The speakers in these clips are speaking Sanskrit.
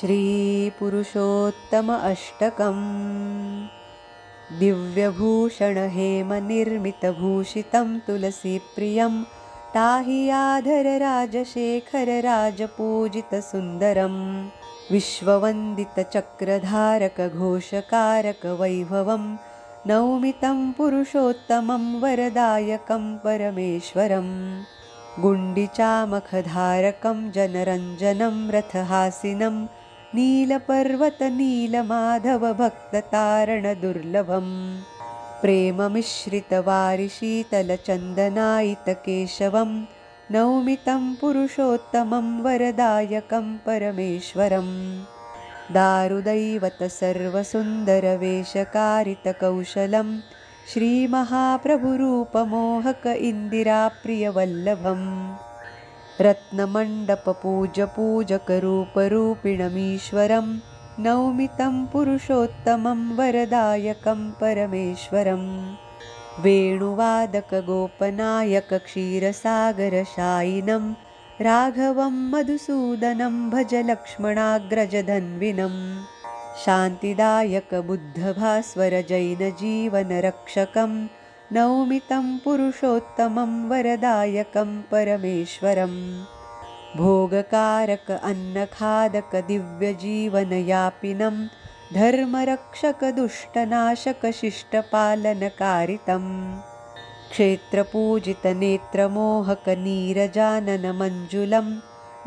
श्रीपुरुषोत्तम अष्टकम्। दिव्यभूषणहेमनिर्मितभूषितं तुलसीप्रियं ताहियाधरराजशेखरराजपूजितसुन्दरं विश्ववन्दितचक्रधारकघोषकारकवैभवं नौमितं पुरुषोत्तमं वरदायकं परमेश्वरम्। गुण्डिचामखधारकं जनरञ्जनं रथहासिनं नीलपर्वतनीलमाधवभक्ततारणदुर्लभम्। प्रेममिश्रितवारिशीतलचन्दनायितकेशवं नौमितं पुरुषोत्तमं वरदायकं परमेश्वरम्। दारुदैवतसर्वसुन्दरवेशकारितकौशलं श्रीमहाप्रभुरूपमोहक इन्दिराप्रियवल्लभम् रत्नमण्डपपूजपूजकरूपरूपिणमीश्वरं नौमितं पुरुषोत्तमं वरदायकं परमेश्वरम्। वेणुवादकगोपनायकक्षीरसागरशायिनं राघवं मधुसूदनं भज लक्ष्मणाग्रजधन्विनं शान्तिदायकबुद्धभास्वरजैनजीवनरक्षकं नौमितं पुरुषोत्तमं वरदायकं परमेश्वरम् भोगकारक अन्नखादकदिव्यजीवनयापिनं धर्मरक्षकदुष्टनाशकशिष्टपालनकारितं क्षेत्रपूजितनेत्रमोहकनीरजाननमञ्जुलं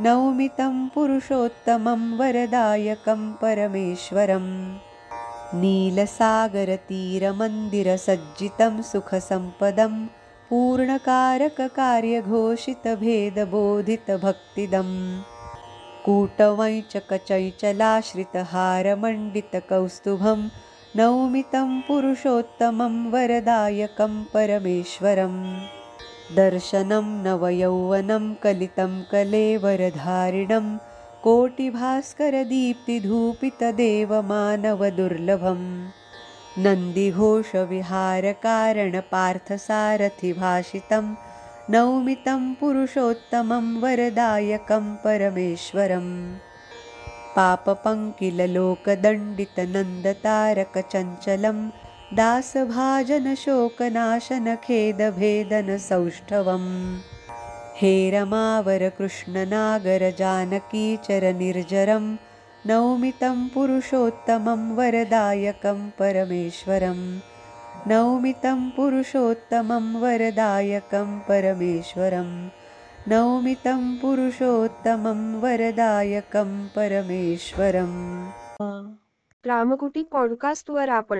नौमितं पुरुषोत्तमं वरदायकं परमेश्वरम् नीलसागरतीरमन्दिरसज्जितं सुखसम्पदं पूर्णकारककार्यघोषितभेदबोधितभक्तिदम्। कूटवैचकचञ्चलाश्रितहारमण्डितकौस्तुभं नौमितं पुरुषोत्तमं वरदायकं परमेश्वरम्। दर्शनं नवयौवनं कलितं कलेवरधारिणं कोटिभास्करदीप्तिधूपितदेवमानवदुर्लभम्। नन्दिघोषविहारकारणपार्थसारथिभाषितं नौमितं पुरुषोत्तमं वरदायकं परमेश्वरम्। पापपङ्किललोकदण्डितनन्दतारकचञ्चलं दासभाजनशोकनाशनखेदभेदनसौष्ठवम् हेरमावरकृष्णनागरजानकीचरनिर्जरं नौमितं पुरुषोत्तमं वरदायकं परमेश्वरम् नौमितं पुरुषोत्तमं वरदायकं परमेश्वरम् नौमितं पुरुषोत्तमं वरदायकं परमेश्वरम् रामकुटी पॉडकास्टवर आपण